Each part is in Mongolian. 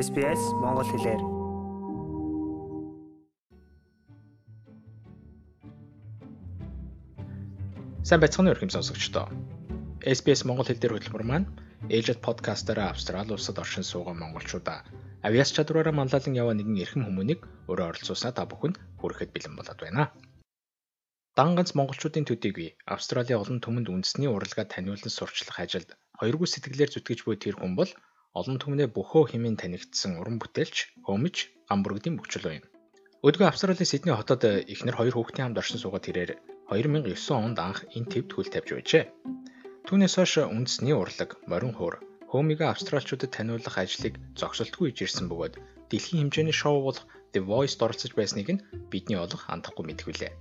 SBS Монгол хэлээр. Сайн байцгаана уу хэм сонсогчдоо. SBS Монгол хэл дээр хөтөлбөр маань ээлжид подкастаараа Австрали улсад оршин суугаа монголчуудаа авиас чадвараараа манлайлан яваа нэгэн эрхэм хүмүүнийг өөрөө оролцуулснаа та бүхэнд хүрэхэд бэлэн болоод байна. Дан ганц монголчуудын төдийгүй Австралийн олон түмэнд үндэсний уралгаа таниулан сурчлах ажилд хоёргүй сэтгэлээр зүтгэж буй тэр хүн бол олон түмнээ бөхөө хэмээн танигдсан уран бүтээлч Хомич Гамбургдын мөчлөө юм. Өдгөө Австралийн Сидней хотод эхнэр хоёр хүүхдийн хамт оршин суугаад тэрээр 2009 онд анх энэ твд хөл тавьж байжээ. Түүнээс хойш үндэсний урлаг, морин хуур, Хомига австралчуудад таниулах ажлыг зогсолтгүй хийж ирсэн бөгөөд дэлхийн хэмжээний шоу болох The Voice-д оролцож байсныг нь бидний олох андахгүй мэдгүүлээ.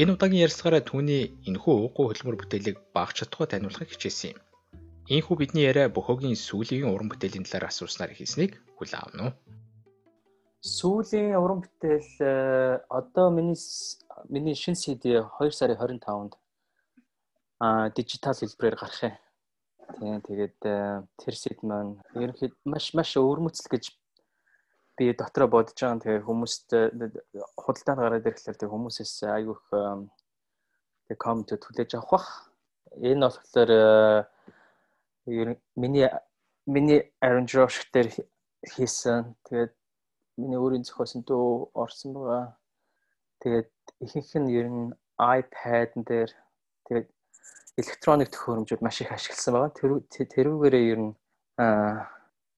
Энэ удаагийн ярилцлагаараа түүний энэхүү ууггүй хөдөлмөр бүтээлийг багч чадхаа таниулахыг хичээсэн юм. Ийхүү бидний яриа бөхөөгийн сүүлийн уран бүтээлийн талаар асууснаар хийснийг хүлээн авна уу? Сүүлийн уран бүтээл э, одоо миний миний шин CD 2 сарын 25-нд а дижитал хэлбэрээр гарах юм. Тийм тэгээд э, тэр CD маань ерөнхийд маш маш өвөрмөцөл гэж би дотроо бодож байгаа. Тэгээ хүмүүст худалдаанд гараад ирэхлээр тэгээ хүмүүсээс айгүйх тэгээ коммент хүлээж авах бах. Энэ болохоор миний миний Aaron Josh дээр хийсэн. Тэгээд миний өөрийн зохиосон дөө орсон байгаа. Тэгээд ихэнх нь ер нь iPad дээр тэгээд электроник төхөөрөмжүүд маш их ашигласан байгаа. Тэр тэрүүгээрээ ер нь аа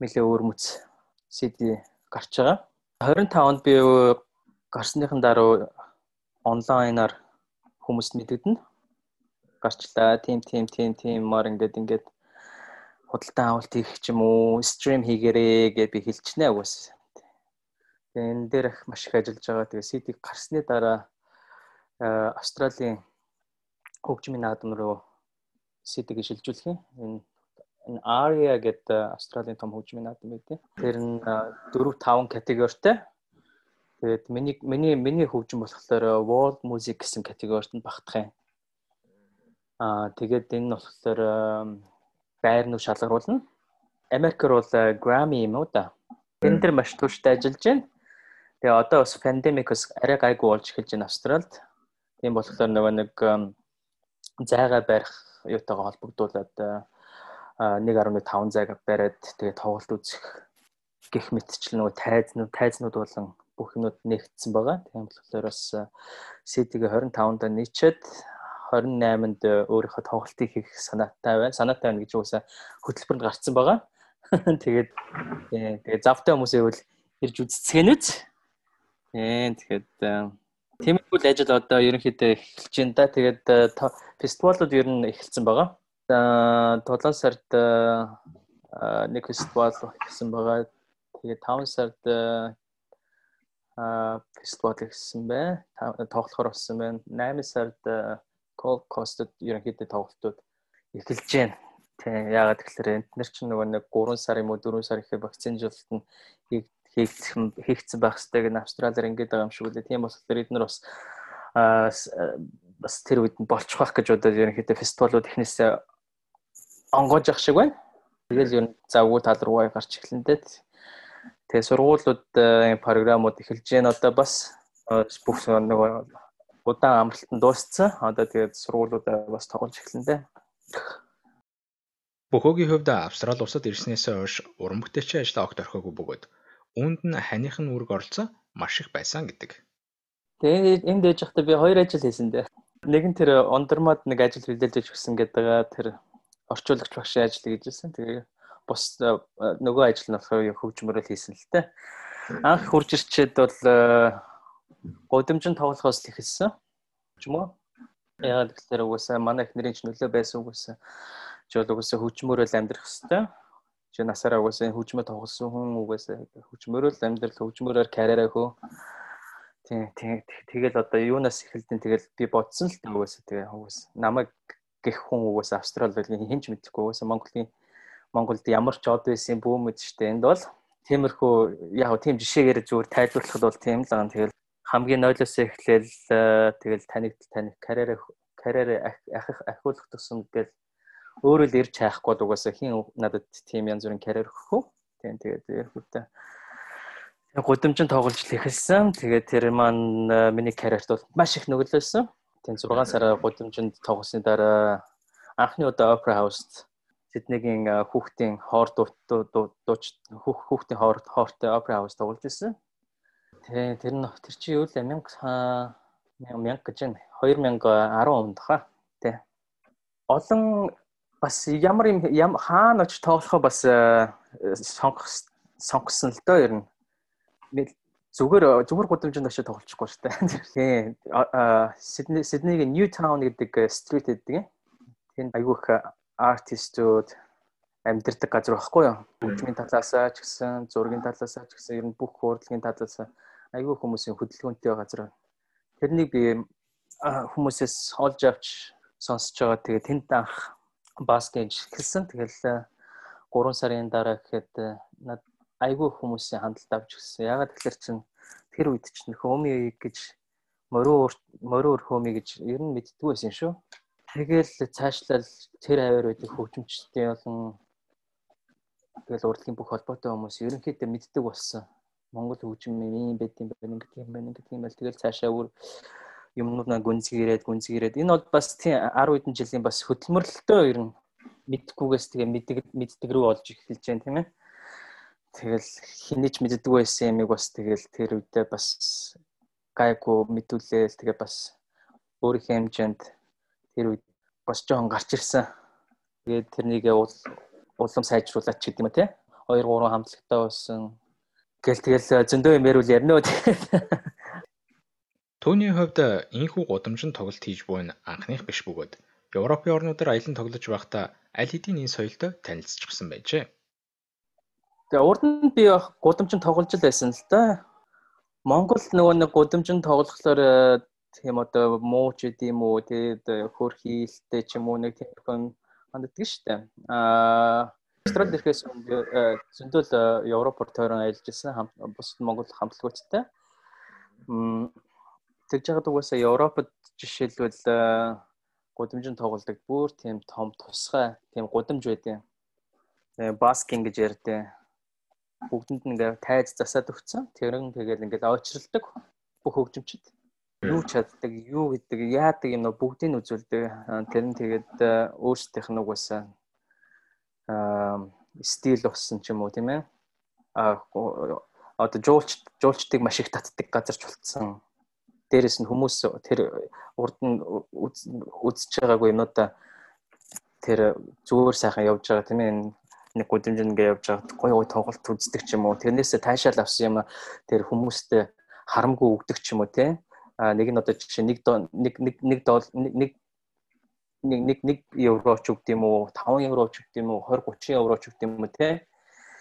нэлээ өөр мэц CD гарч байгаа. 25 онд би гарсныхан дараа онлайнаар хүмүүст мэдэгдэнэ. Гарчлаа. Тим тим тим тим маар ингээд ингээд худалдан авалт хийх ч юм уу, стрим хийгэрээ гэж би хэлчихнэ угс. Тэгээ энэ дээр их маш их ажиллаж байгаа. Тэгээ CD гарсны дараа Австралийн хөгжмийн наадам руу CD-г шилжүүлэх юм. Энэ энэ Aria гэдэг Австралийн том хөгжмийн наадам байдаг. Тэр нь 4 5 категоритой. Тэгээд миний миний миний хөгжим болохоор world music гэсэн категорид нь багтах юм. Аа тэгээд энэ нь болохоор байрнууд шалгаруулна. Америкэр бол Grammy юм уу да. Тэн дээр маш туршид ажиллаж байна. Тэгээ одоо бас пандемикос арай гайгүй болж эхэлж байна Австралид. Тийм болохоор нөгөө нэг зайгаа барих юутайгаа холбогдуулаад 1.5 цаг бариад тэгээ тоглолт үзэх гэх мэтчил нөгөө тайзнууд тайзнууд болон бүх юмуд нэгдсэн байгаа. Тийм болохоор бас CD-г 25-нд нийцээд 28-нд өөрийнхөө тоглолтыг хийх санаатай байна. Санаатай байна гэж үгүйсээ хөтөлбөрөнд гарцсан байгаа. Тэгээд тэгээ завтай хүмүүс ивэл ирж үзцгэнүүц. Тийм тэгэхэд тиймэрхүү ажил одоо ерөнхийдөө эхэлж байна да. Тэгээд фестивалууд ер нь эхэлсэн байгаа. 7 сард нэг фестивал хийсэн байгаа. Тэгээ 5 сард фестивал хийсэн бай. Тоглохоор болсон байна. 8 сард Cole Cost-д ерөнхийдөө тоглолтууд эхэлж байна. Тийм яагаад тэгэхээр энд нар чинь нөгөө нэг 3 сар юм уу 4 сар ихээр вакцины жилт нь хийгдсэн хийгдсэн байх хэрэгтэй гэн Австралиар ингээд байгаа юм шиг үлээ. Тийм болохоор эд нар бас бас тэр үед нь болчих байх гэж удаад ерөнхийдөө фестивалууд эхнээсээ онгоож явах шиг байна. Тэгэл ер нь завгүй тал руугаа гарч эхлэнтэй. Тэгээ сургуулиуд програмууд эхэлж байна. Одоо бас бүх нөгөө удаан амралтанд дууссан. Одоо тэгээд сургуулиудаа бас тоглож эхлэнтэй. Бөхөөгийн хувьд Австрали улсад ирснээс хойш уран бүтээлчийн ажлаа огт орхиогүй бөгөөд үүнд нь ханых нь үүрэг оролцсон маш их байсан гэдэг. Тэгээд энд ээж захта би хоёр ажил хийсэн дээ. Нэг нь тэр ундармаад нэг ажил бэлдэж өгсөн гэдэг тэр орчуулагч багшийн ажил хийжсэн. Тэгээ бус э, нөгөө ажил нь болохоор хөгжмөрөл хийсэн л дээ. Анх хурж ирчээд бол э, гудамжин тоглохоос л ихэлсэн. Ч юм уу? Яагаад гэвэл угаасаа манай их нэрийн ч нөлөө байсан угаасаа. Чи бол угаасаа хөгжмөрөл амьдрах хэвээр. Чи насаараа угаасаа хөгжмөө тоглосон хүн угаасаа хөгжмөрөл амьдрал хөгжмөрөөр карьераа хөө. Тийм тэгэл одоо юунаас эхэлдэн тэгэл би бодсон л дээ угаасаа тэгээ угаасаа намайг гэх хүн угаасаа Австрали байлгийн хинч мэдэхгүй угаасаа Монголын Монголд ямар ч од байсан бүү мэд штэ энд бол тиймэрхүү яг тийм жишээгээр зүгээр тайлбарлахад бол тийм л байгаа. Тэгэл хамгийн нойлоос эхлээл э, тэгэл таныг таних карьераа карьераа ахих ахиулах тусам гэл өөрөө л ирж хайхгүй угаасаа хин надад тийм янз бүрийн карьер өгөх үү. Тийм тэгээд ерөөхдөө гудамжинд тоглож эхэлсэн. Тэгээд тэр маань миний карьерт бол маш их нөлөөлсөн. Тийм 6 сар гудамжинд тоглосны дараа анхны удаа Opera House-д Сиднейгийн хүүхдийн хоор дууч хүүхдийн хоор хоортой Opera House тоглож ирсэн. Тэгээ тэр нь тэр чи юу л 1000 1000 гэж байна. 2010 онд хаа. Тэ. Олон бас ямар юм хаана очиж тоглохоо бас сонгох сонгосон л доо ер нь зүгээр зүгээр гудамжинд очиж тоглочихгүй шүү дээ. Тийм. Сидней Сиднейгийн Newtown гэдэг стрит гэдэг. Тэнд айгүй их артистууд амьдэрдэг газар байхгүй юу? Хөгжмийн талаасаа ч гэсэн, зургийн талаасаа ч гэсэн ер нь бүх хуурдлын талаасаа айгүй хүмүүсийн хөдөлгөөнтэй газар. Тэрнийг би хүмүүсээс олж авч сонсож байгаа. Тэгээ тэнд анх баскетж хэлсэн. Тэгэл 3 сарын дараа гэхэд над айгүй хүмүүсийн хандлт авч гисэн. Ягаад тэгэхээр чин тэр үед чинь хөөми гэж мориу мориу хөөми гэж ер нь мэддгүй байсан шүү. Тэгэл цаашлал тэр аваар байдаг хөгжимчдийн болон тэгэл урлагийн бүх холбоотой хүмүүс ерөнхийдөө мэддэг болсон. Монгол хөгжим юм байт юм байна гэдэг юм байна гэдэг юм байл тэгэл цаашаа өөр юмнуудаа гүнзгийрээд гүнзгийрээд энэ бол бас тийм 10 хэдэн жилийн бас хөдөлмөрлөлтөө ер нь мэддэггүйгээс тэгээ мэддэг мэддэг рүү олж эхэлж байна тийм ээ. Тэгэл хинэж мэддэггүй байсан юмыг бас тэгэл тэр үедээ бас гайгүй мэдүүлээл тэгээ бас өөрийнхөө хэмжээнд тэр үед бас жоохон гарч ирсэн. Тэгээд тэрнийг улам сайжруулаад ч гэдэм үү те. 2 3 хамтлагтай болсон. Гэл тэгэл зөндөө юм ярил ярина үү. Төвний хувьд инхүү гудамжинд тоглолт хийж буй нь анхных биш бөгөөд Европын орнуудаар аялан тоглож байхдаа аль хэдийн энэ соёлтой танилцчихсан байжээ. Тэгээ урд нь би гудамжинд тоглож л байсан л да. Монголд нөгөө нэг гудамжинд тоглохлоор э, тийм одоо муу ч гэдэм үү тэгээд хөр хийлтэй ч юм уу нэг тийм ханддаг шүү дээ. Аа Австралид ирэхээс өмнө э, зөндөл э, Европоор тойрон ажиллаж байсан хамт бусад Монгол хамтлагуудтай. Тэгж яагаад угаасаа Европод жишээлбэл э, гудамжинд тоглодог бүр тийм том тусгай тийм гудамж байдیں۔ Баскин гэж ярьдیں۔ Бүгдэнд нь ингээд тайз засаад өгцөн. Тэрэн тэгэл ингээд очролдог бүх хөгжимчд юу чаддаг, юу гэдэг, яадаг юм нөө бүгдийг нь үзүүлдэг. Тэр нь тэгээд өөрсдийнх нь угаасаа стил болсон ч юм уу тийм ээ. Одоо жуулч жуулчдыг маш их татдаг газар ч болцсон. Дээрэс нь хүмүүс тэр урд нь үзэж байгаагүй юмудаа тэр зүгээр сайхан явж байгаа тийм ээ нэг гудамж ингээ явж байгаа гоё гоё тоглолт үздэг ч юм уу тэрнээсээ таашаал авсан юм тэр хүмүүстээ харамгүй өгдөг ч юм уу те а нэг нь одоо жишээ нэг нэг нэг нэг нэг нэг нэг нэг евро ч өгд юм уу 5 евро ч өгд юм уу 20 30 евро ч өгд юм уу те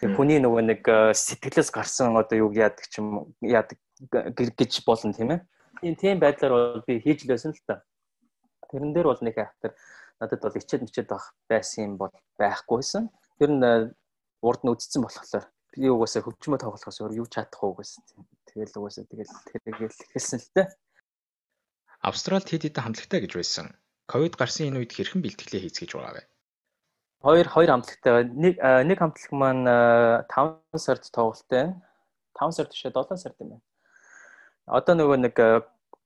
хүний нөгөө нэг сэтгэлээс гарсан одоо юу яадаг ч юм яадаг гэж болно тийм ээ тийм тийм байдлаар бол би хийж лээсэн л та тэрэн дээр бол нэг хайтар надад бол ичээд мичээд байх байсан юм бол байхгүйсэн Тэр нь э, урд нь үдцсэн болохоор би угаасаа хөгжмөө тоглохоос өөр юу чадах уу гэсэн. Тэгэл угаасаа тэгэл тэргээл хэлсэн л дээ. Австралид хэд хэдэн хамтлагтай гэж байсан. Ковид гарсан энэ үед хэрхэн бэлтгэлээ хийц гэж байгаа вэ? Хоёр хоёр хамтлагтай. Нэг э, нэг хамтлаг маань 5 э, сард тоглолттой. 5 сард бишээ 7 сард юм байна. Одоо нөгөө нэг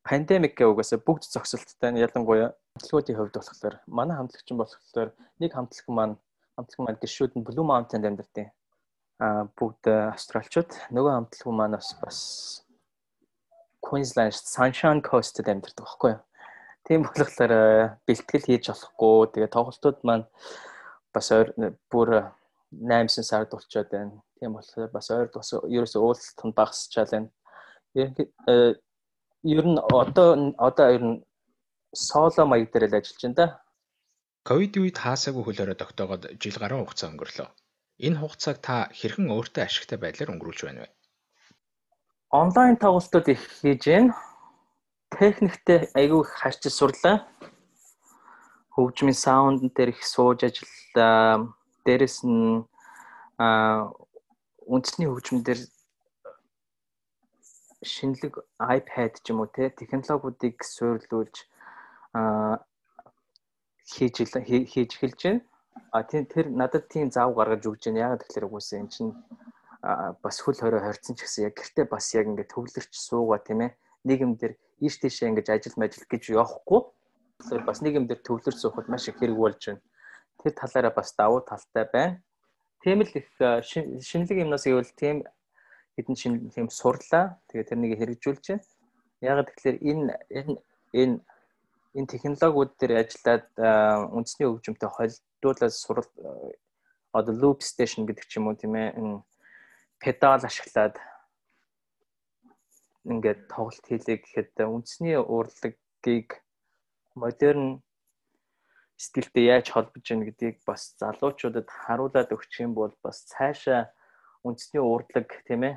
пандемик гээ угаасаа бүгд зогсолттой. Ялангуяа хамтлагуудын хувьд болохоор манай хамтлагч нь болохоор нэг хамтлаг маань хамтлаг маань гişүүд нь Blue Mountain-д амьдардаг. Аа бүгд австралчууд. Нөгөө хамтлаг маань бас бас Queensland Sunshine Coast-д амьдардаг байхгүй юу? Тийм болохоор бэлтгэл хийж болохгүй. Тэгээ тоглолтууд маань бас бүр 8 сард болчиход байна. Тийм болохоор бас ойр бас ерөөсөө уулзалт нь багасчаал байна. Ер нь одоо одоо ер нь соло маяг дээр л ажиллаж байна да. Ковидын үед хаасаагүй хөл орой тогтоогод жил гаруй хугацаа өнгөрлөө. Энэ хугацааг та хэрхэн өөртөө ашигтай байдлаар өнгөрүүлж байна вэ? Онлайн тоглолтууд их хийж байна. Техниктэй айгүй их харьж сурлаа. Хөгжмийн саунд дээр их сууж ажиллаа. Дээрэс нь а үндэсний хөгжмөн дээр шинэлэг iPad ч юм уу те технологиудыг суйрлуулж хийж хийж эхэлж байна. А тийм тэр надад тийм заав гаргаж өгч байна. Ягаад тэгэхээр угсаа эн чинь бас хөл хорой хорцсон ч гэсэн яг гэртээ бас яг ингээд төвлөрч суугаа тийм ээ. Нийгэмдэр ийш тийшээ ингэж ажил мажил гэж явахгүй. Тэгэхээр бас нийгэмдэр төвлөрч суухад маш их хэрэг болж байна. Тэр талаараа бас давуу талтай байна. Тийм л их шинэлэг юмнаас гэвэл тийм хэдэн шин тийм сурлаа. Тэгээ тэрнийг хэрэгжүүлж байна. Ягаад тэгэхээр энэ энэ энэ технологиуд дээр ажиллаад үндэсний хөгжимтэй холдуулаад сурал одоо loop station гэдэг ч юм уу тийм ээ педал ашиглаад ингээд тоглолт хийлээ гэхэд үндэсний урлагийг модерн стилтэй яаж холбож яах гэдгийг бас залуучуудад харуулад өгөх юм бол бас цаашаа үндэсний урлаг тийм ээ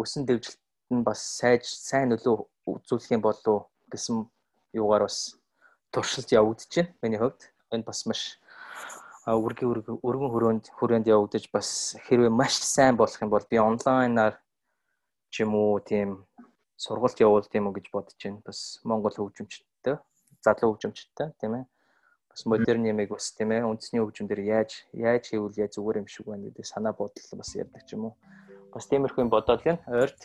өсөн дэвжилт нь бас сайж сайн нөлөө үзүүлэх юм болов гэсэн юугаар бас туршилт явагдаж байна. Миний хувьд энэ бас маш үргийн өргөн хүрээнд хүрээнд явагдаж бас хэрвээ маш сайн болох юм бол би онлайнаар ч юм уу тийм сургалт явуул тийм үү гэж бодож байна. Бас Монгол хөгжимчтэй, залуу хөгжимчтэй тийм ээ. Бас модерн ямиг бас тийм ээ үндэсний хөгжимдөр яаж яаж хийвэл яаж зүгээр юм шиг байна гэдэг санаа бодол бас ярьдаг ч юм уу. Бас тиймэрхүү юм бодоод байна. Ойрт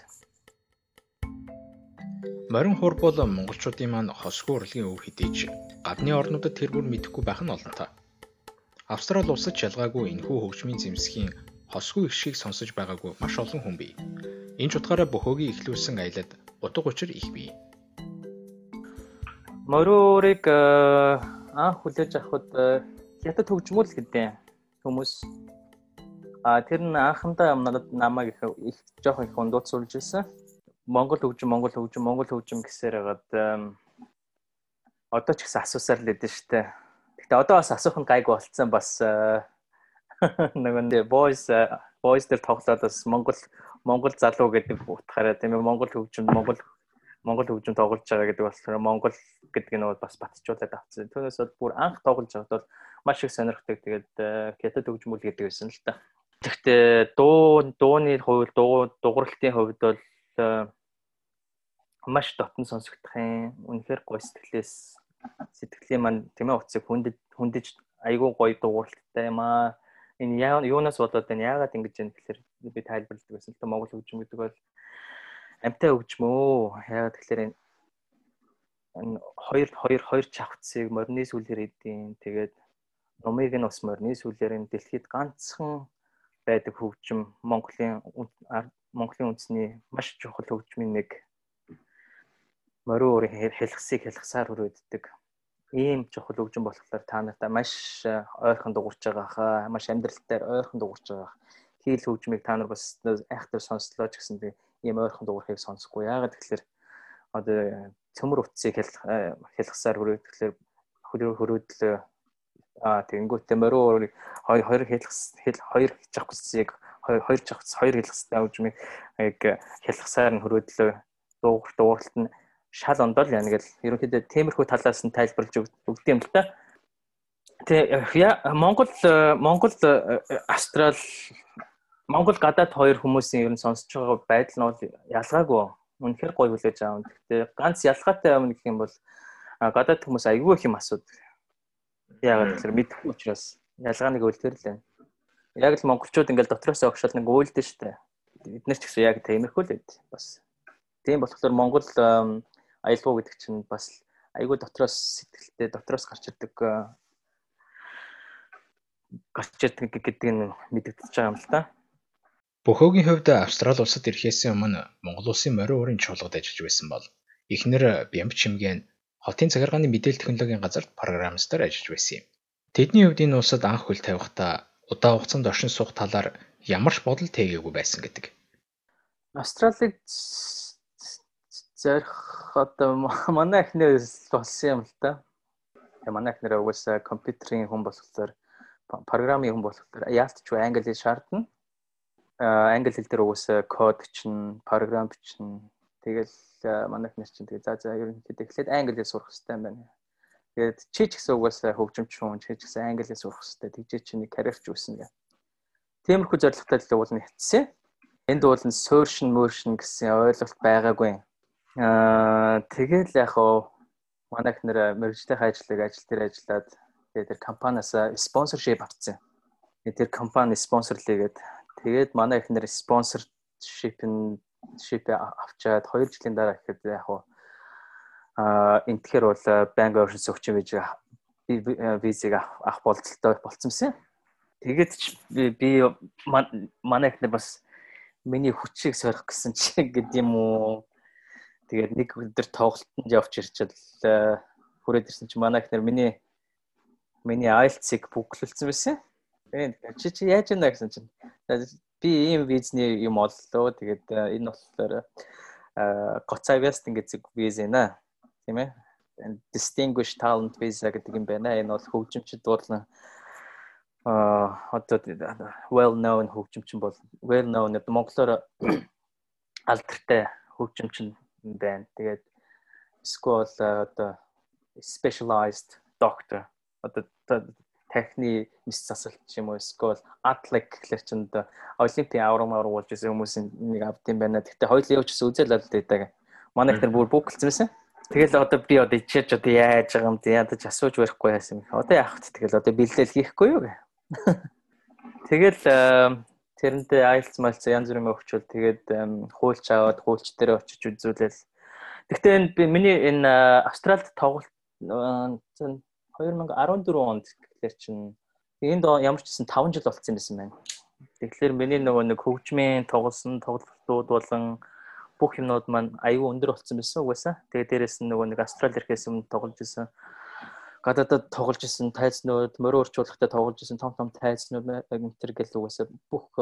Морин хур бол монголчуудын маань хосгүй урлагийн өв хэдийж гадны орнуудад тэр бүр мэдэхгүй байх нь олонтой. Австрали улсад шалгаагүй энэхүү хөгжмийн зэмсгийн хосгүй их шиг сонсож байгаагүй маш олон хүн бий. Энэ утгаараа бөхөөгийн ихлүүлсэн аялад утга учир их бий. Мориурыг э, анх хүлээж авахд э, хятад хөгжмөл гэдэг хүмүүс а тэр нь анхандаа надад намайг их их жоох их ундууцуулж ирсэн Монгол хөгжим, Монгол хөгжим, Монгол хөгжим гэсээр хагаад одоо ч гэсэн асуусаар л идэв штэ. Гэтэ одоо бас асуух нь гайгүй болцсон бас нэг boys boys дээр тоглоод бас Монгол Монгол залуу гэдэг утгаараа тийм ээ Монгол хөгжим, Монгол Монгол хөгжим тоглож байгаа гэдэг болохоор Монгол гэдэг нь бас батжуулаад авцсан. Түүнээс бол бүр анх тоглож байхад бол маш их сонирхдаг. Тэгээд хятад хөгжмөл гэдэг байсан л та. Гэхдээ дуу дууны хувьд дуу дугуйлтын хувьд бол маш дотн сонсогдох юм. Үнэхээр гоё сэтгэлээс сэтгэлийн маань тэмээ утсыг хүндэж хүндэж айгүй гоё дууралттай юм аа. Энэ юунаас болоод байна? Яагаад ингэж юм гэхээр би тайлбарладаг байсан л та Монгол хөгжим гэдэг бол амтай хөгжим өө. Яагаад тэгэхээр энэ хоёр хоёр хоёр чавцыг морины сүлээр эдийн тэгээд номыг нь бас морины сүлээр энэ дэлхийд ганцхан байдаг хөгжим Монголын Монголын үндэсний маш чухал хөгжмийн нэг морин өөрийн хэлхсийг хэлхсаар хүрээддэг. Ийм чухал хөгжим болохоор та нартай маш э, ойрхон дуурч байгаа хаа, маш амьдралтаар ойрхон дуурч байгаа. Хийл хөгжмийг та нар бас айхтар сонслоо ч гэсэн тийм ийм ойрхон дуурхийг сонсохгүй. Яагаад тэгэхээр одоо цөмөр утсыг хэлхсаар хүрээдэхлээр хөрөө хөрөөдлөө а тэгэнгүүтээ морин өөрийн хоёр хэлхс хоёр чавцыг хоёр жагц хоёр хэлхстэй хөгжмийг яг хэлхсаар нь хөрөөдлөө дуугарт дууралт нь шал ондол яана гэл ерөнхийдөө темирхүү талаас нь тайлбарлаж өгд юм л та. Тэгээ Монгол Монгол Австрал Монгол гадаад хоёр хүмүүсийн ер нь сонсож байгаа байдал нь бол ялгаагүй. Үнэхээр гоё хүлээж аав. Гэхдээ ганц ялгаатай юм гэх юм бол гадаад хүмүүс айгүй их юм асуудаг. Яагаад гэхээр мэдхгүй учраас ялгааныг байна яг л монголчууд ингээл дотроос огшол нэг үйлдэн штэ. Бид нар ч гэсэн яг тиймэрхүү л байд. Бас. Тийм болохоор Монгол аялгау гэдэг чинь бас айгүй дотроос сэтгэлтэй дотроос гарч ирдэг гарч ирдэг гэдэг нь мэдэгдэж байгаа юм л та. Бөхөөгийн хувьд Австрали улсад ирэхээс өмнө Монгол улсын морин өрийн чуулгад ажиллаж байсан бол эхнэр Бямб чимгэн хотын захиргааны мэдээлэл технологийн газарт программистаар ажиллаж байсан юм. Тэдний хувьд энэ улсад анх хөл тавихдаа удаа хугацаанд оршин суух талаар ямар ч бодол тээгээгүй байсан гэдэг. Австралиг зорих одоо манай эхнэр болсон юм л да. Манай эхнэр угаасаа компьютерийн хүн болохоор програмын хүн болохоор яалтч англи шаардна. Англи хэл дээр угаасаа код чинь, програм чинь тэгэл манай эхнэр чинь тэгээ за за ерөнхийдөө эхлээд англи хэл сурах хэрэгтэй юм байна Тэгээд чи ч гэсэн угаасаа хөгжимч хүн чи ч гэсэн англиар сурах хэрэгтэй. Тэгжээ чи нэг карьерч үүснэ гэх. Тиймэрхүү зорилготой л уул нь хэтсэн. Энд бол нь сууршин мөршин гэсэн ойлголт байгаагүй. Аа тэгэл яг оо манайх нэр мэрэгжлийн ажлыг ажил дээр ажиллаад Тэгээд тэр компаниас спонсоршип авцсан. Тэр компани спонсорлыгээд тэгээд манай спонсоршип нь шип авчаад 2 жилийн дараа ихэд яг хуу а энтгэхэр бол банк оушнс өгч юм гэж визийг авах болцолтой болцсон юм. Тэгээд би манай ихнэр бас миний хүчийг сорих гэсэн чи гэдэг юм уу. Тэгээд нэг өдөр тоглолтод явж ирчил хүрээд ирсэн чи манай ихнэр миний миний IELTS-ийг бүглүүлсэн байсан. Тэгээд чи чи яаж яана гэсэн чинь би ийм визний юм оллоо. Тэгээд энэ болохоор гоцавяст ингээд виз нэ. Тийм ээ. Distinguished Talent Visa гэдэг юм байна. Энэ бол хөгжимчд болон а одоо well known хөгжимчин бол well known одоо монголоор алдартай хөгжимчин байна. Тэгээд эсвэл одоо specialized doctor одоо техник мис засалт ч юм уу эсвэл атлик гэхэлэр чинь одоо олимпийн аврам болж исэн хүмүүсийн нэг авд юм байна. Гэхдээ хоёул явуулчихсан үзэл аль дэдэг. Манай ихнэр бүр бүгэлцсэн байсан. Тэгэл одоо би одоо ичээж одоо яаж байгаа юм те ядаж асууж барихгүй яасан. Одоо яах вэ? Тэгэл одоо бэлдээл хийхгүй юу гэ. Тэгэл тэрнтэй IELTS мэлц янз бүрийн өгчвөл тэгээд хуульч аваад хуульч дээр очиж үзүүлэл. Гэхдээ энэ би миний энэ Австралид тоглолт 2014 онд тэгэхээр чинь энд ямар ч гэсэн 5 жил болцсон байсан байна. Тэгэхээр миний нөгөө нэг хөгжмийн тоглосон тоглолтууд болон бүх юмнууд маань аюу өндөр болцсон байсан угаасаа. Тэгээ дээрэс нь нөгөө нэг Австрали ирэхээс өмнө тоглож исэн гадаадад тоглож исэн тайзнууд, морин орчуулгатай тоглож исэн том том тайзнууд энтер гэл угаасаа бүх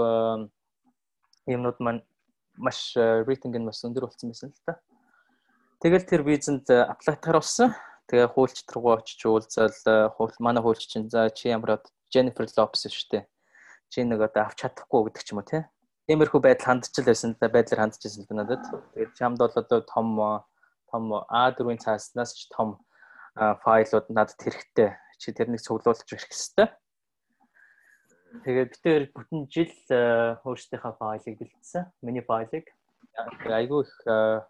юмнууд маань маш рейтинг нь бас өндөр болсон байсан л та. Тэгэл тэр визэнд аплайтаар болсон. Тэгээ хуульч руу очиж уулзал хуул манай хуульч чинь за чи ямар од Jennifer Lopez шүү дээ. Чи нэг одоо авч чадахгүй гэдэг ч юм уу тий. Тиймэрхүү байдал хандчихл байсан да байдлаар хандчихсан л надад. Тэгээд чамд бол одоо том том А4-ийн цааснаас ч том файлууд надад хэрэгтэй. Чи тэрнийг цуглуулж ирэх хэрэгтэй. Тэгээд бид тэр бүтэн жил өөрсдийнхөө файлыг бэлдсэн. Миний файлыг айгүй их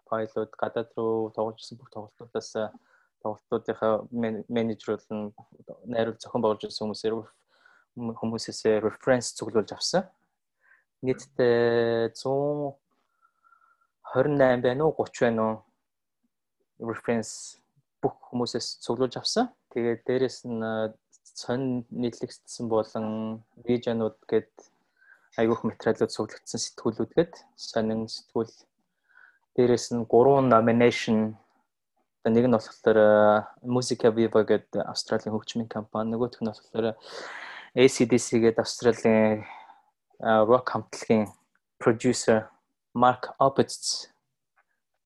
файлууд гадаад руу тогложсэн бүх тоглолтуудаас тоглолтуудынхаа менежер болон найруул зохион байгуулж байсан хүмүүсээр хүмүүсээс reference цуглуулж авсан. Нийтдээ 128 байна уу 30 байна уу reference бүх хүмүүсээс цуглуулж авсан. Тэгээд дээрэс нь сонь нийтлэгдсэн болон видеонууд гээд айгүйх материалууд цуглагдсан сэтгүүлүүд гээд сонин сэтгүүл дээрэс нь 3 nomination нэг нь болохоор Musica Viva гэдэг Австралийн хөгжмийн компани нөгөөх нь болохоор ACDC гэдэг Австралийн rock хамтлагийн producer Mark Opitz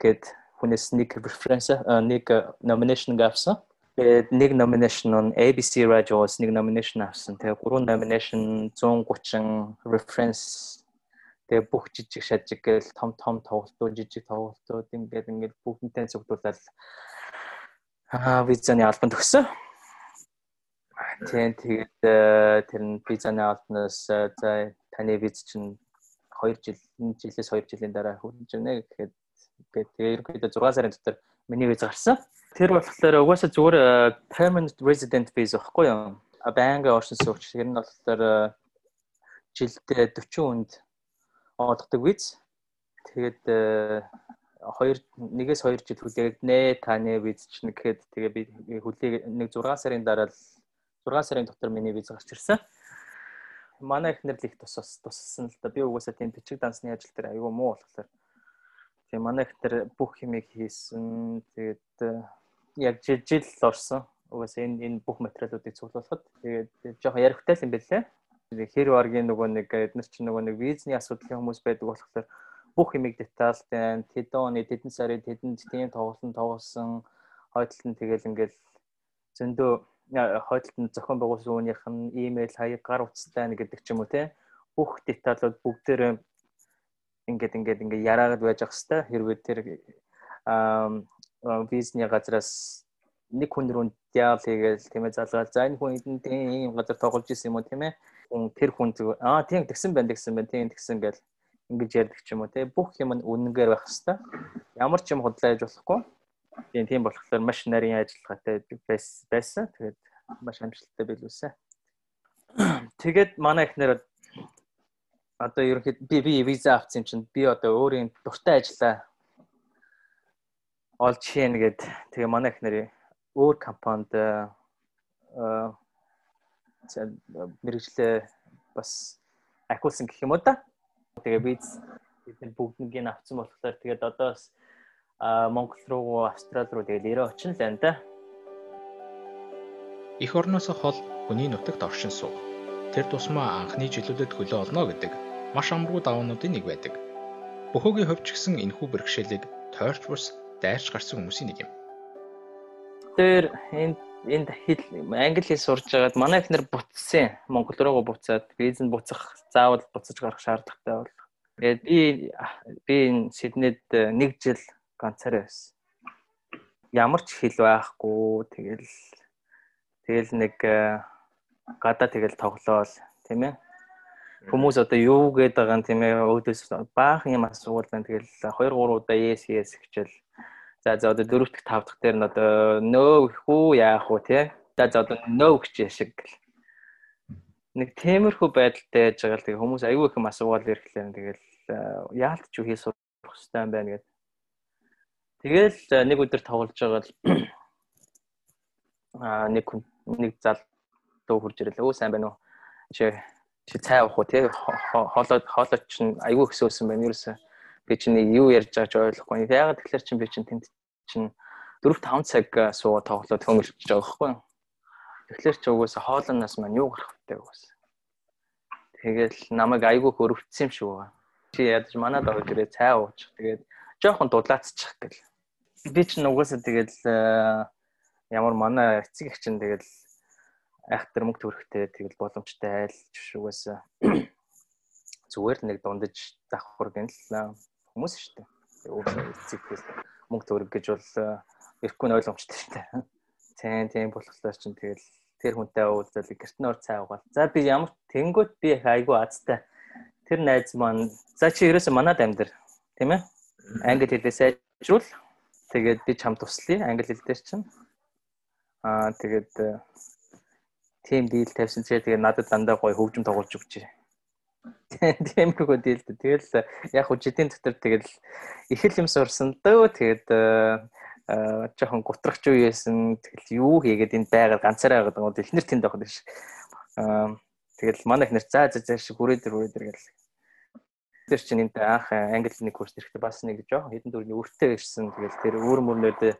гэдэг хүнээс нэг reference нэг nomination авсан. Тэгээд нэг nomination нь ABC Radio-с нэг nomination авсан. Тэгээд гурван nomination 130 reference тэгээ бүх жижиг шажиг гээл том том тоглолтууд жижиг тоглолтууд ингээд ингээд бүгднтэй зөвдүүлэл аа визаны албанд өгсөн. Тийм тэгээд тэр нь визаны албанаас за таны виз чинь 2 жил жилээс 2 жилийн дараа хүрч ирнэ гэхэд Тэгээд тэгээ ерөнхийдөө 6 сарын дотор миний виз гарсан. Тэр болохоор угаасаа зүгээр э, permanent resident visa байхгүй юу? Байнга оршин суугч. Тэр нь болохоор э, жилдээ 40 хүнд олгодог виз. Тэгээд э, хоёр нэгээс хоёр жил хүлээгднэ таны виз чинь гэхэд тэгээ би хүлээг нэг 6 сарын дараа л 6 сарын дотор миний виз гарч ирсэн. Манай ихнэр л их тусас туссан л да. Би угаасаа тийм бичиг дансны ажил дээр аюу муу болохоор Тэгээ манай их тэр бүх юмыг хийсэн. Тэгээд э, яг жил орсон. Угаасаа энэ энэ бүх материалуудыг цуглуулхад тэгээд жоохон ярихтай юм бэлээ. Хэр баргийн нөгөө нэг эднэр чинь нөгөө нэг визний асуудлын хүмүүс байдаг болохоор бүх юмыг детальтай тэдэн оны тэдэн сарын тэдэнд тийм тоглолтон тоглосон хойдолд нь тэгэл ингээл зөндөө хойдолд нь зохион байгуулсан үүнийх нь имэйл хаяг гар утастай гэдэг ч юм уу те бүх деталууд бүгдээрээ ингээд ингээд ингээд яраагаад байж ах хэвээр хэрвээ тэр визний газраас нэг хүн рүү диал хийгээл тийм ээ залгаал за энэ хүн эдэн тийм газар тоглож исэн юм уу тийм ээ тэр хүн аа тийм тэгсэн байна тэгсэн байна. Тийм тэгсэн гэл ингэж ярьдаг ч юм уу тийм. Бүх юм нь үнэнгээр байх хэвээр. Ямар ч юм худлаа яж болохгүй. Тийм тийм болохоор маш нарийн ажиллагаатай байсан. Тэгээд маш амжилттай билүүсэн. Тэгээд манай ихнэр одоо ерөнхийд би би виза авсан юм чинь би одоо өөрийн дуртай ажиллаа олж хийн гэд тэгээ манай ихнэр өөр компанид аа мэрэгчлээ бас ахиулсан гэх юм уу да. Тэгээ виз бид нар бүгднийг авсан болохоор тэгээд одоо бас Монгол руу Австрали руу тэгээд ирээ очин л байна да. Эх орноос хол хүний нутагт оршин суух. Тэр тусмаа анхны жилүүдэд хөлөө олно гэдэг маш амруу даваануудын нэг байдаг. Бөхөөгийн хувьч гисэн энэхүү бэрхшээлийг тойрч бус дайрч гарсан хүмүүсийн нэг юм. Тэр энд энд хэл англи хэл сурж байгаад манай ихнэр буцсан. Монгол руу буцаад виз нь буцах заавал буцаж гарах шаардлагатай бол. Тэгээд би би энэ Сиднейд нэг жил ганцаараа байсан. Ямар ч хэл байхгүй. Тэгэл тэгэл нэг э, гадаа тэгэл тоглоол тийм ээ. Хүмүүс одоо юу гээд байгаа юм тийм ээ өөдөөс баахан юм асуувал байна. Тэгэл 2 3 удаа yes yes хичээл. За за одоо дөрөв дэх тав дахь дээр нь одоо no хүү яах вэ тий. За за одоо no гэж шиг гэл. Нэг темирхүү байдалтай яж байгаа л тэгээ хүмүүс аюу их юм асуувал ирэхлээр тэгэл яалт ч юу хийх сурах хэрэгтэй юм байна гэдэг Тэгэл нэг өдөр тоглож байгаа л аа нэг нэг залуу хурж ирэл өө сайн байна уу? Чи чи цай авах уу тий хоолой хоолой чинь айгүй өсөөсөн байна. Ерөөсө би чинь юу ярьж байгааг ч ойлгохгүй. Ягаад тэгэхээр чинь би чинь тэнд чинь 4 5 цаг э, сууга тоглоод хөмөлж байгаа байхгүй юу? Тэгэхээр ч угсаа хоолноос маань юу гарах вэ угсаа. Тэгэл намайг айгүй хөрөвцсөн юм шиг байгаа. Чи ядаж манад орж ирээ цай уучих. Тэгээд жоохон дудлаацчих гэл би ч нугасаа тэгэл э, ямар манай эцэг их чинь тэгэл айхтар мөнгө төрөхтэй тэгэл боломжтой айл угаасаа зүгээр нэг дундаж давхар гэнэ л хүмүүс шүү дээ. Угаасаа эцэг мөнгө төрөх гэж бол ирэхгүй нь ойлгомжтой шүү дээ. Тийм тийм болохоор чинь тэгэл тэр хүнтэй уулзал гэртэн ор цай угаал. За би ямар тэнгүүт би айгүй азтай. Тэр найз маань за чи ерөөсө манад амьдэр тийм ээ. Англи хэлээ сайжруул Тэгээд би чам туслая англи хэл дээр чинь. Аа тэгээд тим дийл тавьсан чинь тэгээд надад дандаа гоё хөгжим тоглож өгч. Тиймэрхүү дийл. Тэгэл яг хөө жидийн дотор тэгэл их л юм сурсан дөө тэгээд жоохон гутрахч юу яасан тэгэл юу хийгээд энд байгаад ганцаараа байгаад байгаа. Эхнэр тэнд байхад биш. Аа тэгэл манай эхнэр за за за шиг хүрээ дэр хүрээ дэр гэл Тэр чинь энд анх англи нэг курс ирэхдээ бас нэг жоо хэдэн дөрөвний өртөө ирсэн. Тэгэл тэр өөр мөрнөдөө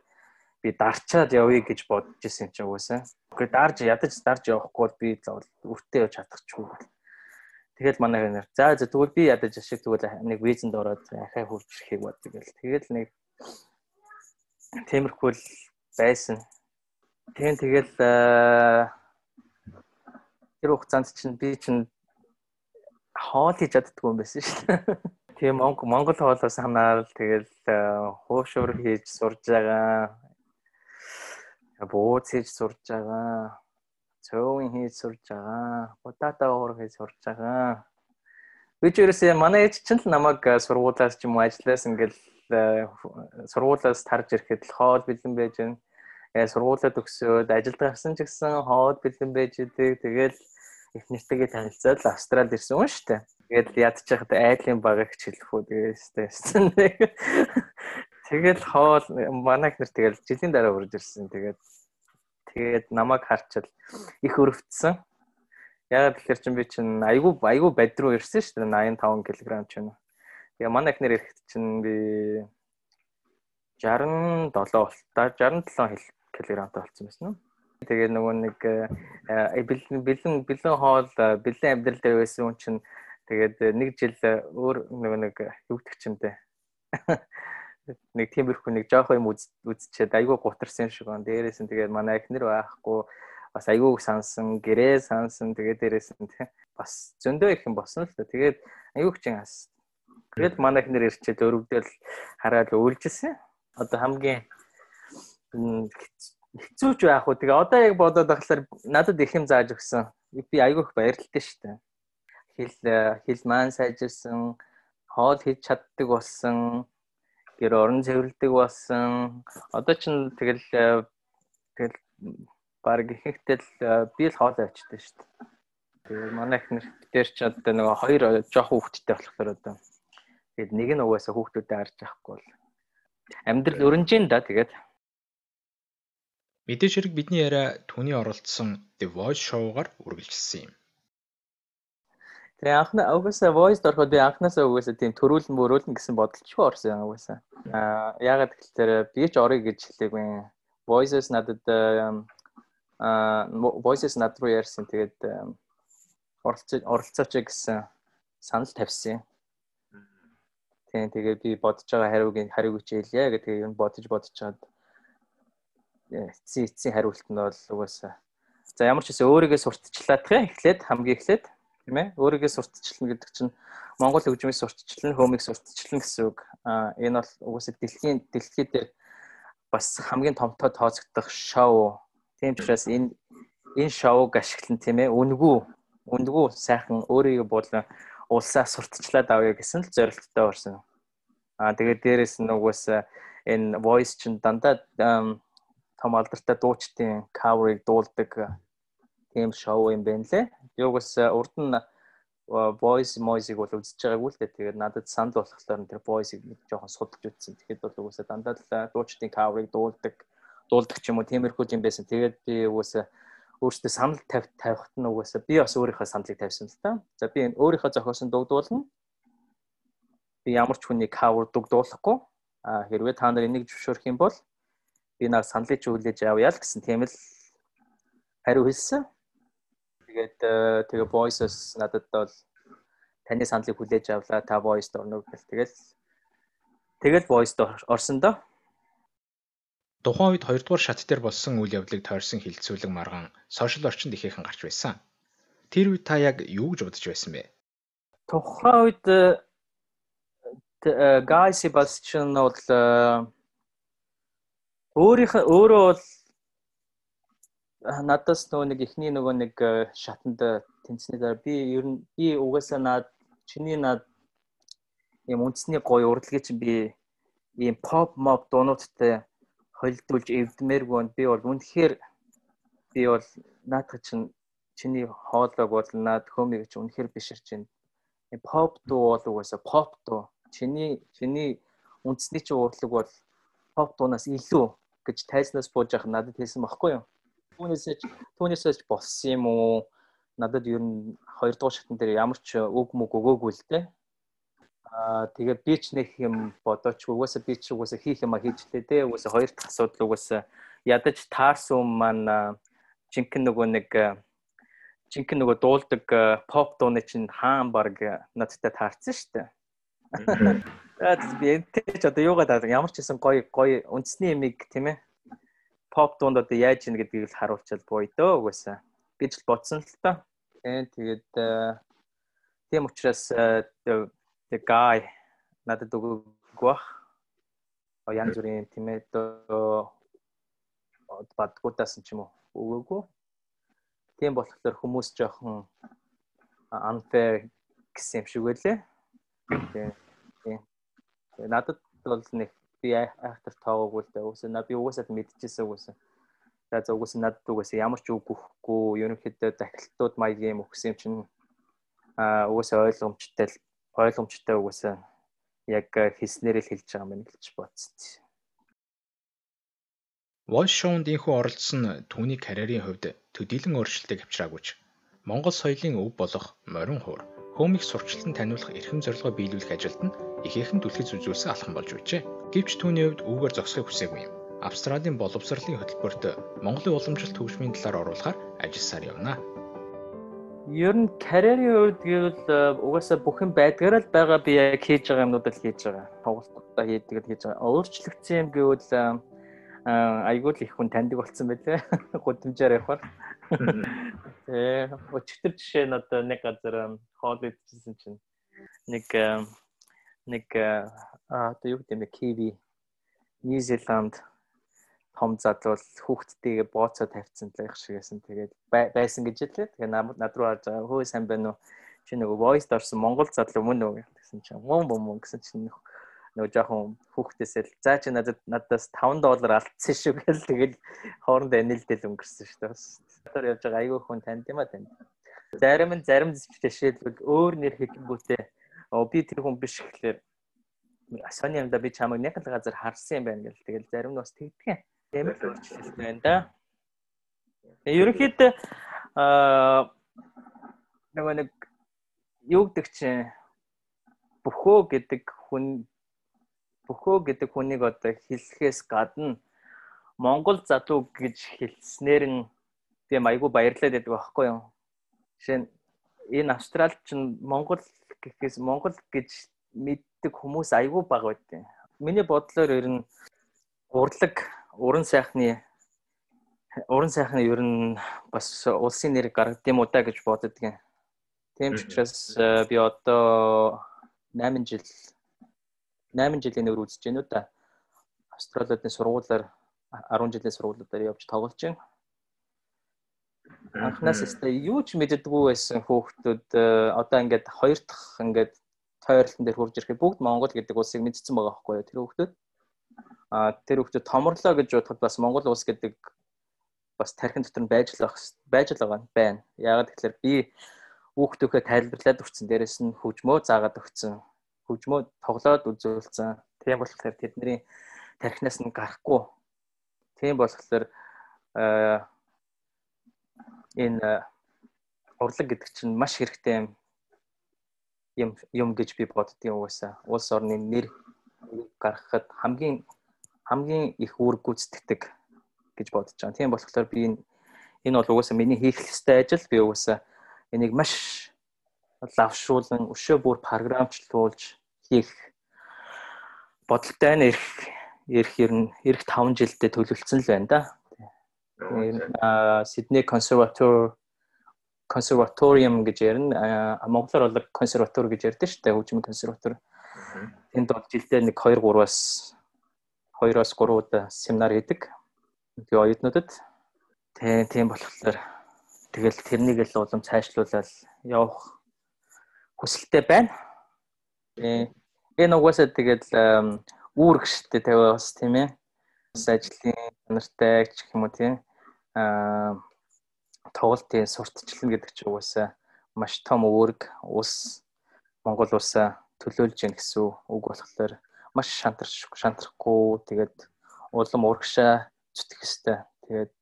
би дарчаад явъя гэж бодож исэн чинь угаасаа. Гэхдээ дарж ядаж дарж явахгүй би өртөө явж чадахгүй. Тэгэл манай хэнэр за за тэгвэл би ядаж ашиг тэгвэл нэг визэнд ороод ахаа хурж ирэхийг бод тэгэл. Тэгэл нэг темирхүү л байсан. Тийм тэгэл тэр хугацаанд чинь би чинь хоол хийж чаддгүй юм байсан шүү дээ. Тийм Монгол хоолоос ханаад тэгэл э, хуушур хийж сурж байгаа. Бууц хийж сурж байгаа. Цөөвин хийж сурж байгаа. Будата уур хийж сурж байгаа. Би ч ерөөсөө манай ээж чинь л намайг э, сургуулаас ч юм уу ажиллаас ингээл сургуулаас тарж ирэхэд л хоол бэлэн байж гэн. Э сургуулаа төгсөөд ажилд гарсан ч гэсэн хоол бэлэн байж идэг. Тэгэл их нэртэйгээ танилцаад Австралид ирсэн юм шүү дээ. Тэгээд ядчих айдлын багыг хэлэх үү тэгээстэй. Тэгэл хоол манайх нэр тэгэл жилийн дараа урж ирсэн. Тэгээд тэгээд намайг харчил их өрөвдсөн. Ягаад тэгэхээр чин би чин айгу айгу бад руу ирсэн шүү дээ 85 кг ч юм. Тэгээ манай ихнэр ирэхэд чин би 67 болтой 67 кг-тай болсон байсан нь. Тэгээ нөгөө нэг э, бэлэн бэлэн бэлэн хоол э, бэлэн амьдрал дээр байсан хүн чинь тэгээд э, нэг жил өөр нөгөө нэг югдчих чимтэй. Нэг тиймэрхүү нэг жоох юм үзчихэд айгүй гутарсан шиг гон. Дээрээс нь тэгээд манай эхнэр байхгүй бас айгүй сансан, гэрээ сансан тэгээд дээрээс нь бас зөндөө их юм босно л та. Тэгээд айгүй чин ас. Тэгээд манай эхнэр ирчээд өрөвдөл хараад үйлжилсэн. Одоо хамгийн хэцүүч байх уу. Тэгээ одоо яг бодоод байхлаар надад их юм зааж өгсөн. Би айгүйх баярлалтай шүү дээ. Хэл хэл маань сайжирсан, хоол хийж чаддаг болсон, гэр орон цэвэрлдэг болсон. Одоо ч тэгэл тэгэл баг ихэнхдээ л би л хоол авчихдээ шүү дээ. Тэгээ манай их нэр ч одоо нөгөө хоёр жоох хүүхэдтэй болохоор одоо тэгээд нэг нь угаасаа хүүхдүүдэд харж байхгүй бол амьдрал өрнжин да тэгээд Мэдээж хэрэг бидний яриа түүний оролцсон The Voice show-гаар үргэлжилсэн юм. Тэгээ анхна угаасаа voice ороход би анхнаасаа угаасаа тийм төрүүлэн мөрүүлэн гэсэн бодолчгүй орсон угаасаа. Аа ягаад гэвэл би ч орё гэж хэлээгүй. Voices надад аа voices над руу ярьсан. Тэгээд оролцоо оролцооч гэсэн санал тавьсан. Тийм тэгээ би бодож байгаа хариуг хариуг хичээлээ гэдэг юм бодож бодож чад эцсийн эцсийн хариулт нь бол угаасаа за ямар ч гэсэн өөрийгөө сурталчлаад тхэ эхлээд хамгийн эхлээд тийм ээ. Өөрийгөө сурталчлана гэдэг чинь Монгол хөгжмийг сурталчлана хөөмийг сурталчлана гэсэн үг. А энэ бол угаасаа дэлхийн дэлхийд дээр бас хамгийн томтой тооцогдох шоу. Тийм учраас энэ энэ шоуг ашиглан тийм ээ үнгүү үндгүү сайхан өөрийгөө болон улсаа сурталчлаад авъя гэсэн л зорилттой орсон. Аа тэгээд дээрэс нь угсаа энэ voice чинь дандаа том алдартай дуучдын cover-ыг дуулдаг тийм шоу юм байна лээ. Би угсаа урд нь voice moise-ыг бол үзэж байгаагүй л дээ. Тэгээд надад санал болохоор тэр voice-ыг нэг жоохон судалж үзсэн. Тэгэхэд бол угсаа дандаа л дуучдын cover-ыг дуулдаг дуулдаг ч юм уу тиймэрхүү юм байсан. Тэгээд би угсаа өөртөө санал тавь тавихт нь угаасаа би бас өөрийнхөө саналыг тавьсан л та. За би өөрийнхөө зохиосон дугдуулна. Би ямар ч хүний cover дугдуулахгүй. А хэрвээ та нар энийг зөвшөөрөх юм бол би наа саналыг ч хүлээж авъя л гэсэн тийм л хариу хэлсэн. Тэгээд э, тэгээ voices надад бол таны саналыг хүлээж авлаа. Та voice-д орно гэл тэгэл тэгэл voice-д орсон доо. Тухайн үед хоёрдугаар шат дээр болсон үйл явдлыг тойрсон хилцүүлэг маргаан сошиал орчинд ихээхэн гарч байсан. Тэр үед та яг юу гэж бодож байсан бэ? Тухайн үед Гай э, Себастьян бол э, өөрийнх өөрөө бол надаас нөгөө нэг ихний нөгөө нэг э, шатанд тэнцний дараа би ер нь би угаасаа над чиний над юм үндэсний гоё урлагийг чинь би ийм pop mob дуунуудтай холилдуулж эвдмээргүй би бол үнэхээр би бол наадах чинь чиний хоолойг бол наад хөмийг чи үнэхээр бишэрч байна. Pop дуу бол угаасаа pop дуу. Чиний чиний үндэсний чи урлаг бол pop дуунаас илүү гэж тайзнаас бууж явах надад хэлсэн баггүй юу? Түүнээсээ түүнээсээ болсон юм уу? Надад ер нь хоёр дахь шатн дээр ямар ч үг мүг өгөөгүй л дээ. Аа тэгээ би ч нэг юм бодооч угаасаа би ч угаасаа хийх юм а хийжлээ те угаасаа хоёр дахь асуудал угаасаа ядаж таарсан маань жинхэнэ нөгөө нэг жинхэнэ нөгөө дуулдаг поп дууны чинь хаан баг надтай таарсан шүү дээ. Аа би энэ ч одоо юугаад аа ямар ч хэсэн гоё гоё үндэсний имийг тийм ээ поп дуунд одоо яаж ийн гэдгийг л харуулчаад буй дөө угаасаа гэж л бодсон л та. Тэгээд тийм учраас the guy надад өгөөг бах. Янз бүрийн тийм ээ бадгуудаас ч юм уу өгөөгүй. Тийм болохоор хүмүүс жоохон unfair гэсэн юм шиг байлээ. Тийм. Надад бол нэг би айхтар тоогоогүй л дээ. Угсаа би угаасаа мэдчихсэн угсаа. За за угсаа надад угсаа ямар ч үг өгөхгүй, ерөнхийдөө дахилтууд маягийн өгсөн юм чинь а угсаа ойлгомжтой ойлгомжтой угсаа яг хэлснээр л хэлж байгаа юм гэж бодсон. Show-нд инхүү оролцсон түүний карьерийн хувьд төдийлөн өөрчлөлтийг авчираагүйч Монгол соёлын өв болох морин хуур хөөмийг сурчлан таниулах эрхэм зорилгоо биелүүлэх ажилд нь ихээхэн түлхэж үзүүлсэн алхам болж байжээ. Гэвч түүний хувьд үүгээр зогсохыг хүсээгүй юм. Австралийн боловсролын хөтөлбөрт Монголын уламжлалт төвшмийн талаар оруулахаар ажилласаар явна. Ер нь карьерийн үед гэвэл э, угаасаа бүх юм байдгаараа л байгаа би яг хийж байгаа юмнуудыг хийж байгаа. Тоглолтоо хийдэг л хийж байгаа. Өөрчлөгдсөн юм гэвэл э, э, айгүй л их хүн таньдаг болсон байлээ. Гудамжаар явахаар. Тэ өчтөр жишээ нь одоо нэг газар хоол идчихсэн чинь нэг нэг аа одоо юу гэдэг юм бэ? Kiwi Нью-Зеланд том залуу хүүхдтэйгээ бооцоо тавьсан л их шигэсэн. Тэгээд байсан гэж хэлээ. Тэгээ над руу харж байгаа хөөе сайн байна уу? Чи нөгөө voice дорсон Монгол залуу мөн үү гэсэн чинь мөн мөн гэсэн чинь нөгөө жоохон хүүхдээсээ л заа чи надад надаас 5 доллар алдсан шүү гэл тэгэл хоорондоо нэлдэл өнгөрсөн шүү дээ. Тэр явж байгаа айгүй хүн танд юм а танд. Зарим нь зарим жишээлбэл өөр нэр хэлэнгүүтээ би тэр хүн биш гэхлээр сони юмда би чамайг нэг л газар харсан юм байна гэл тэгэл зарим нь бас тэгдэг юм. Тийм л өөрчлөлт байна да. Ерөнхийдөө аа нөгөө нэг юу гэдэг чинь бөхөө гэдэг хүн бөхөө гэдэг хүнийг одоо хэлэхээс гадна Монгол залуу гэж хэлснээр нь тийм айгүй баярлаад байдаг байхгүй юу. Жишээ нь энэ Австралид ч Монгол гэхээс Монгол гэж мэддэг хүмүүс айгүй бага байдیں۔ Миний бодлоор ер нь урлаг, уран сайхны уран сайхны ер нь бас улсын нэр гаргад юм уу да гэж боддог юм. Тийм ч учраас э, би одоо 8 жил 8 жилийн өр үзэж байна уу да. Австралиудын сургуулиар 10 жилийн сургуулиудаар явж тоглож байна. Анхнаас өстой юу ч мэддэггүй байсан хүүхдүүд э, одоо ингээд хоёр дахь ингээд тойролтон дээр хурж ирэхэд бүгд Монгол гэдэг улсыг мэдсэн байгаа байхгүй юу тэр хүүхдүүд. А тэр хүүхдүүд томрлоо гэж бодоход бас Монгол улс гэдэг бас тархин дотор нь байж л байж л байгаа байна. Яагаад гэвэл би хүүхдүүхээ тайлбарлаад өгсөн. Дээрэс нь хөгжмөө заагаад өгсөн хөгжмөө тоглоод үзүүлсэн. Тийм болохоор тэдний тархинаас нь гарахгүй. Тийм болохоор энэ урлаг гэдэг чинь маш хэрэгтэй юм юм гэж би боддгийн угаасаа. Улс орны нэр гаргахад хамгийн хамгийн их үүрэг гүйцэтгэдэг гэж бодож байгаа. Тийм болохоор би энэ энэ бол угаасаа миний хийх ёстой ажил. Би угаасаа энийг маш лавшруулан өшөө бүр програмчлуулж хийх бодолтой нь ирэх ирэх ер нь ирэх 5 жилдээ төлөвлөсөн л байна да. Сидней консерватор консерваториум гэж ярина. Монголоор бол консерватор гэж ярьдэн шүү дээ. Хөгжмийн консерватор. Энд бол жилдээ нэг 2 3-аас 2-оос 3 удаа семинар хийдэг. Тэгээ оюутнуудад тийм болохоор тэгэл тэрнийг л улам цаашлуулаад явах хүсэлтэй байна. Энэ угаасаа тэгэл үүрэг штэ тавиа бас тийм ээ. Бас ажлын нартай ч гэх юм уу тийм аа тоглолтын сурталчлал гэдэг чинь угаасаа маш том үүрэг ус Монгол улсаа төлөөлж гин гэсэн үг болохоор маш шантарч шантрахгүй тэгээд улам урагшаа зүтгэх хэвээр тэгээд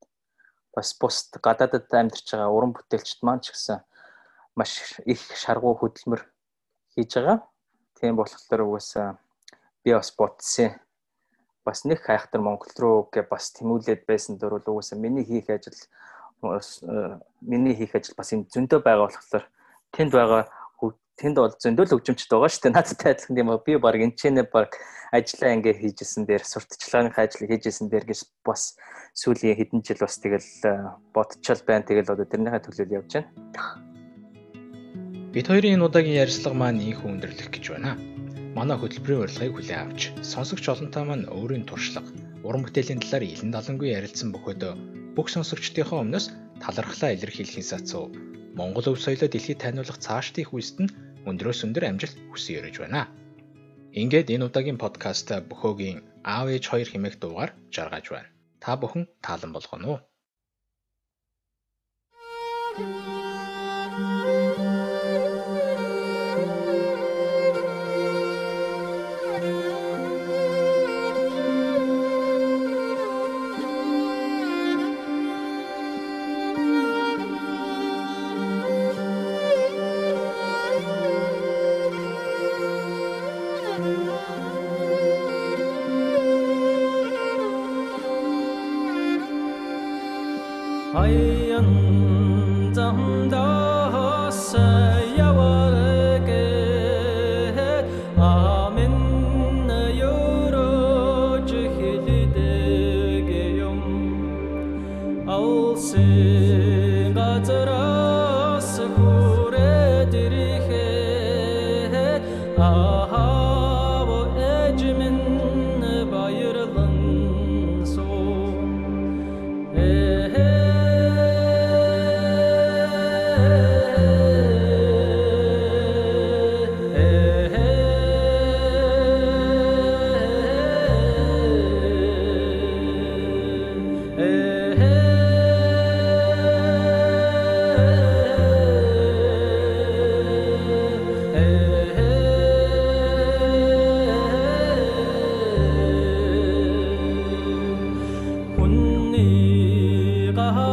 бас бусд гадаадад амьдарч байгаа уран бүтээлчд маань ч гэсэн маш их шаргуу хөдөлмөр хийж байгаа. Тийм болохоор угаасаа би бас бодсон. Бас нэг хайхтар Монгол руу гэ бас тэмүүлээд байсан дөрвөл угаасаа миний хийх ажил э, миний хийх ажил бас энэ зөндөө байгаа болохоор тэнд байгаа тэнд бол зөндөө л хөгжимчд байгаа шүү дээ. Надтай адилхан тийм би баг энэ ч нэ баг ажиллаа ингээ хийжсэн дээр сурталчилгааны ажил хийжсэн дээр гэж бас сүүлийн хэдэн жил бас тэгэл э, бодчихвол байна. Тэгэл одоо тэрнийхээ төлөөл явж байна. Бид хоёрын энэ удаагийн ярилцлага маань ийхүү өндөрлөх гэж байна. Манай хөтөлбөрийн урилгыг хүлээн авч сонсогч олонтой маань өөрийн туршлага, уран бүтээлийн талаар илэн далангүй ярилцсан бөхөөдөө бүх сонсогчдийнхоо өмнөөс талархлаа илэрхийлэхийн сацуу Монгол өв соёлоо дэлхийд таниулах цаашдын хүсэд нь өндрөөс өндөр амжилт хүсэн өрөж байна. Ингээд энэ удаагийн подкаст бөхөөгийн аав ээж хоёр хэмээх дуугаар жаргаж байна. Та бүхэн таалан болгоно уу? Thank you. य जयव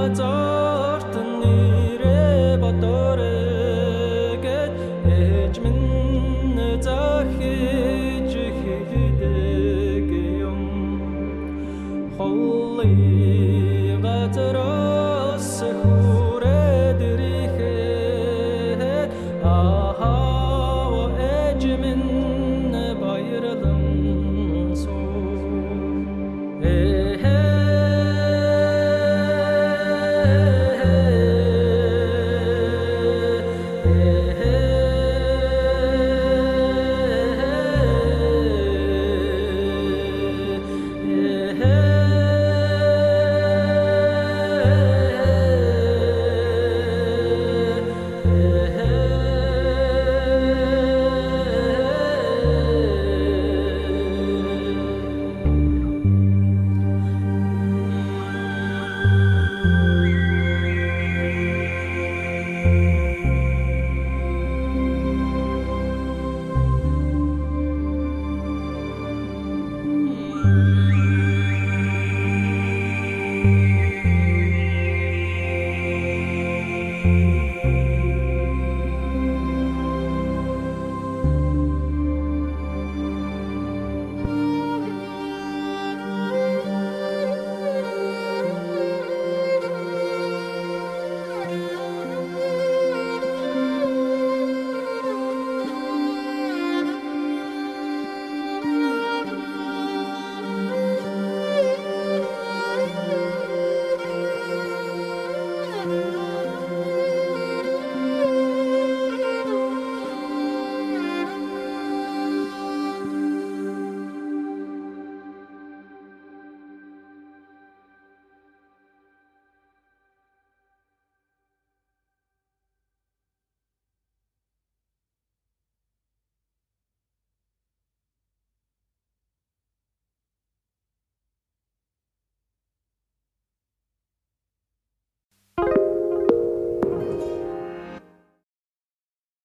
我走。